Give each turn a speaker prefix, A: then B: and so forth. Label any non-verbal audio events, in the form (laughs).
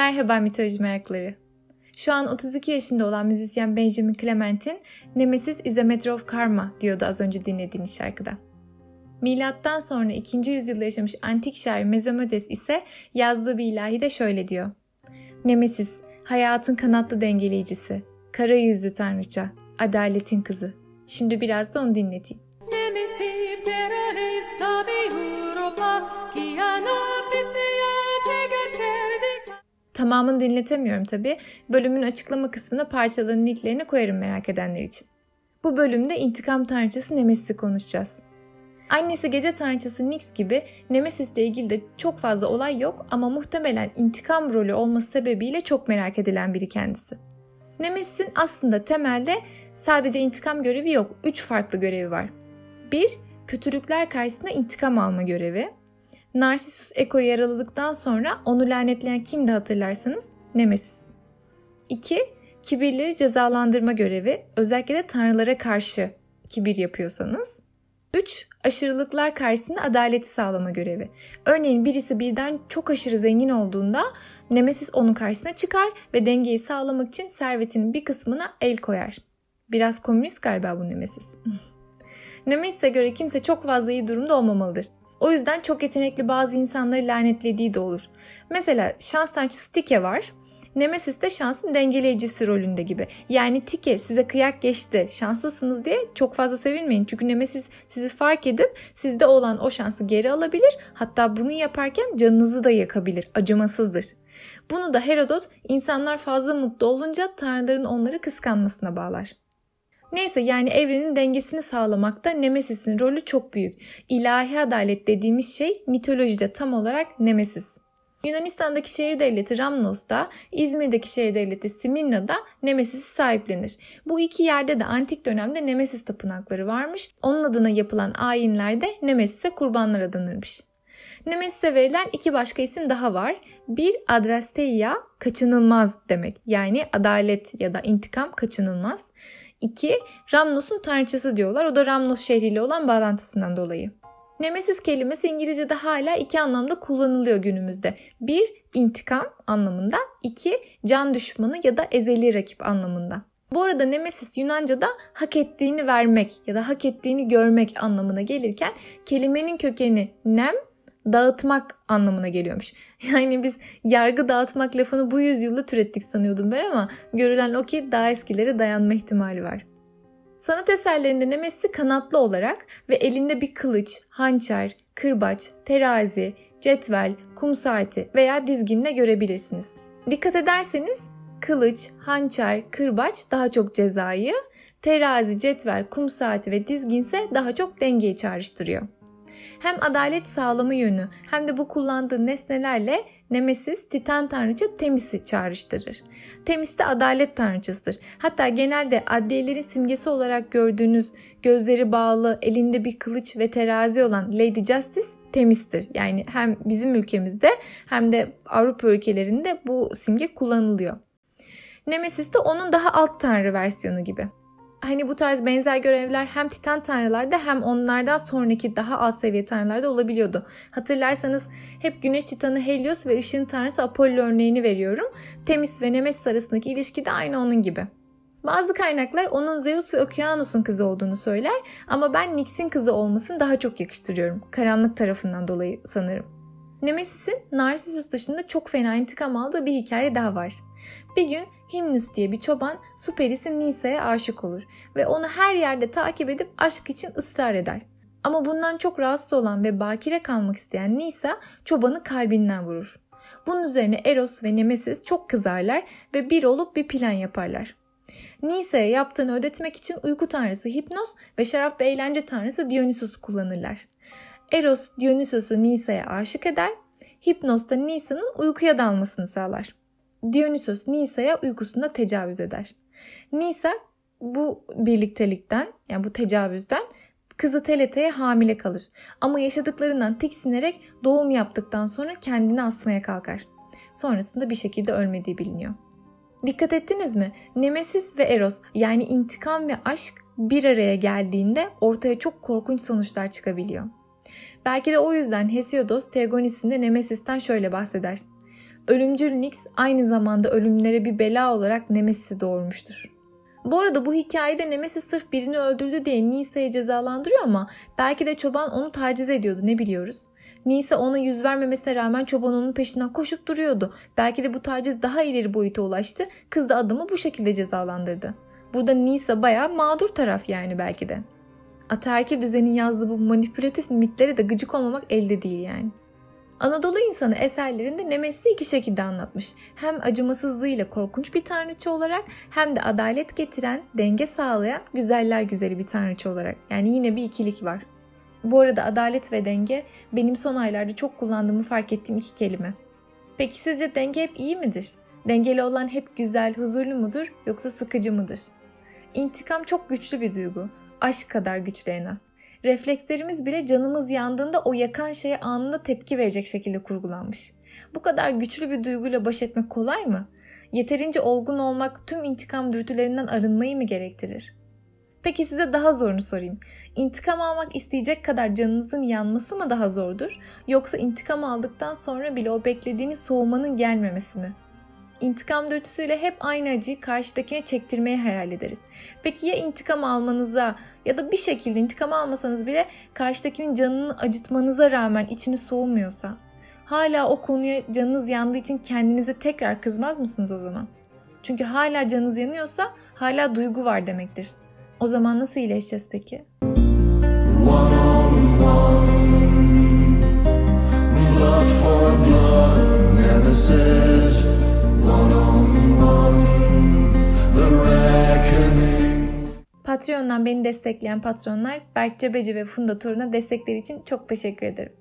A: Merhaba mitoloji merakları. Şu an 32 yaşında olan müzisyen Benjamin Clement'in Nemesis is a matter of karma diyordu az önce dinlediğiniz şarkıda. Milattan sonra 2. yüzyılda yaşamış antik şair Mezomedes ise yazdığı bir ilahi de şöyle diyor. Nemesis, hayatın kanatlı dengeleyicisi, kara yüzlü tanrıça, adaletin kızı. Şimdi biraz da onu dinleteyim. Nemesis, Tamamını dinletemiyorum tabi. Bölümün açıklama kısmına parçaların linklerini koyarım merak edenler için. Bu bölümde intikam tanrıçası Nemesis'i konuşacağız. Annesi gece tanrıçası Nyx gibi Nemesis ile ilgili de çok fazla olay yok ama muhtemelen intikam rolü olması sebebiyle çok merak edilen biri kendisi. Nemesis'in aslında temelde sadece intikam görevi yok. Üç farklı görevi var. Bir, kötülükler karşısında intikam alma görevi. Narsisus Eko'yu yaraladıktan sonra onu lanetleyen kimdi hatırlarsanız? Nemesis. 2. Kibirleri cezalandırma görevi. Özellikle de tanrılara karşı kibir yapıyorsanız. 3. Aşırılıklar karşısında adaleti sağlama görevi. Örneğin birisi birden çok aşırı zengin olduğunda Nemesis onun karşısına çıkar ve dengeyi sağlamak için servetinin bir kısmına el koyar. Biraz komünist galiba bu Nemesis. (laughs) Nemesis'e göre kimse çok fazla iyi durumda olmamalıdır. O yüzden çok yetenekli bazı insanları lanetlediği de olur. Mesela şans tanrıçısı Tike var. Nemesis de şansın dengeleyicisi rolünde gibi. Yani Tike size kıyak geçti, şanslısınız diye çok fazla sevinmeyin. Çünkü Nemesis sizi fark edip sizde olan o şansı geri alabilir. Hatta bunu yaparken canınızı da yakabilir. Acımasızdır. Bunu da Herodot insanlar fazla mutlu olunca tanrıların onları kıskanmasına bağlar. Neyse yani evrenin dengesini sağlamakta Nemesis'in rolü çok büyük. İlahi adalet dediğimiz şey mitolojide tam olarak Nemesis. Yunanistan'daki şehir devleti Ramnos'ta, İzmir'deki şehir devleti Simirna'da Nemesis'i sahiplenir. Bu iki yerde de antik dönemde Nemesis tapınakları varmış. Onun adına yapılan ayinlerde Nemesis'e kurbanlar adanırmış. Nemesis'e verilen iki başka isim daha var. Bir adrasteia kaçınılmaz demek. Yani adalet ya da intikam kaçınılmaz. 2. Ramnos'un tanrıçası diyorlar. O da Ramnos şehriyle olan bağlantısından dolayı. Nemesis kelimesi İngilizce'de hala iki anlamda kullanılıyor günümüzde. Bir, intikam anlamında. iki can düşmanı ya da ezeli rakip anlamında. Bu arada Nemesis Yunanca'da hak ettiğini vermek ya da hak ettiğini görmek anlamına gelirken kelimenin kökeni nem dağıtmak anlamına geliyormuş. (laughs) Yani biz yargı dağıtmak lafını bu yüzyılda türettik sanıyordum ben ama görülen o ki daha eskilere dayanma ihtimali var. Sanat eserlerinde Nemesis'i kanatlı olarak ve elinde bir kılıç, hançer, kırbaç, terazi, cetvel, kum saati veya dizginle görebilirsiniz. Dikkat ederseniz kılıç, hançer, kırbaç daha çok cezayı, terazi, cetvel, kum saati ve dizgin ise daha çok dengeyi çağrıştırıyor. Hem adalet sağlama yönü hem de bu kullandığı nesnelerle Nemesis Titan tanrıça Temis'i çağrıştırır. Temis de adalet tanrıçasıdır. Hatta genelde adliyelerin simgesi olarak gördüğünüz gözleri bağlı, elinde bir kılıç ve terazi olan Lady Justice Temis'tir. Yani hem bizim ülkemizde hem de Avrupa ülkelerinde bu simge kullanılıyor. Nemesis de onun daha alt tanrı versiyonu gibi hani bu tarz benzer görevler hem Titan tanrılarda hem onlardan sonraki daha alt seviye tanrılarda olabiliyordu. Hatırlarsanız hep güneş titanı Helios ve ışığın tanrısı Apollo örneğini veriyorum. Temis ve Nemesis arasındaki ilişki de aynı onun gibi. Bazı kaynaklar onun Zeus ve Okeanos'un kızı olduğunu söyler ama ben Nyx'in kızı olmasını daha çok yakıştırıyorum. Karanlık tarafından dolayı sanırım. Nemesis'in Narsisus dışında çok fena intikam aldığı bir hikaye daha var. Bir gün Himnus diye bir çoban su perisi Nisa'ya aşık olur ve onu her yerde takip edip aşk için ısrar eder. Ama bundan çok rahatsız olan ve bakire kalmak isteyen Nisa çobanı kalbinden vurur. Bunun üzerine Eros ve Nemesis çok kızarlar ve bir olup bir plan yaparlar. Nisa'ya yaptığını ödetmek için uyku tanrısı Hipnos ve şarap ve eğlence tanrısı Dionysus kullanırlar. Eros Dionysus'u Nisa'ya aşık eder, Hipnos da Nisa'nın uykuya dalmasını sağlar. Dionysos Nisa'ya uykusunda tecavüz eder. Nisa bu birliktelikten yani bu tecavüzden kızı Telete'ye hamile kalır. Ama yaşadıklarından tiksinerek doğum yaptıktan sonra kendini asmaya kalkar. Sonrasında bir şekilde ölmediği biliniyor. Dikkat ettiniz mi? Nemesis ve Eros yani intikam ve aşk bir araya geldiğinde ortaya çok korkunç sonuçlar çıkabiliyor. Belki de o yüzden Hesiodos Teogonis'inde Nemesis'ten şöyle bahseder. Ölümcül Nix aynı zamanda ölümlere bir bela olarak Nemesis'i doğurmuştur. Bu arada bu hikayede Nemesis sırf birini öldürdü diye Nisa'yı cezalandırıyor ama belki de çoban onu taciz ediyordu ne biliyoruz. Nisa ona yüz vermemesine rağmen çoban onun peşinden koşup duruyordu. Belki de bu taciz daha ileri boyuta ulaştı. Kız da adamı bu şekilde cezalandırdı. Burada Nisa bayağı mağdur taraf yani belki de. Ataerkil düzenin yazdığı bu manipülatif mitlere de gıcık olmamak elde değil yani. Anadolu insanı eserlerinde Nemesis'i iki şekilde anlatmış. Hem acımasızlığıyla korkunç bir tanrıçı olarak hem de adalet getiren, denge sağlayan güzeller güzeli bir tanrıçı olarak. Yani yine bir ikilik var. Bu arada adalet ve denge benim son aylarda çok kullandığımı fark ettiğim iki kelime. Peki sizce denge hep iyi midir? Dengeli olan hep güzel, huzurlu mudur yoksa sıkıcı mıdır? İntikam çok güçlü bir duygu. Aşk kadar güçlü en az. Reflekslerimiz bile canımız yandığında o yakan şeye anında tepki verecek şekilde kurgulanmış. Bu kadar güçlü bir duyguyla baş etmek kolay mı? Yeterince olgun olmak tüm intikam dürtülerinden arınmayı mı gerektirir? Peki size daha zorunu sorayım. İntikam almak isteyecek kadar canınızın yanması mı daha zordur? Yoksa intikam aldıktan sonra bile o beklediğiniz soğumanın gelmemesi mi? İntikam dürtüsüyle hep aynı acıyı karşıdakine çektirmeyi hayal ederiz. Peki ya intikam almanıza ya da bir şekilde intikam almasanız bile karşıdakinin canını acıtmanıza rağmen içini soğumuyorsa? Hala o konuya canınız yandığı için kendinize tekrar kızmaz mısınız o zaman? Çünkü hala canınız yanıyorsa hala duygu var demektir. O zaman nasıl iyileşeceğiz peki? blood for blood, nemesis, Patreon'dan beni destekleyen patronlar Berk Cebeci ve Funda Torun'a destekleri için çok teşekkür ederim.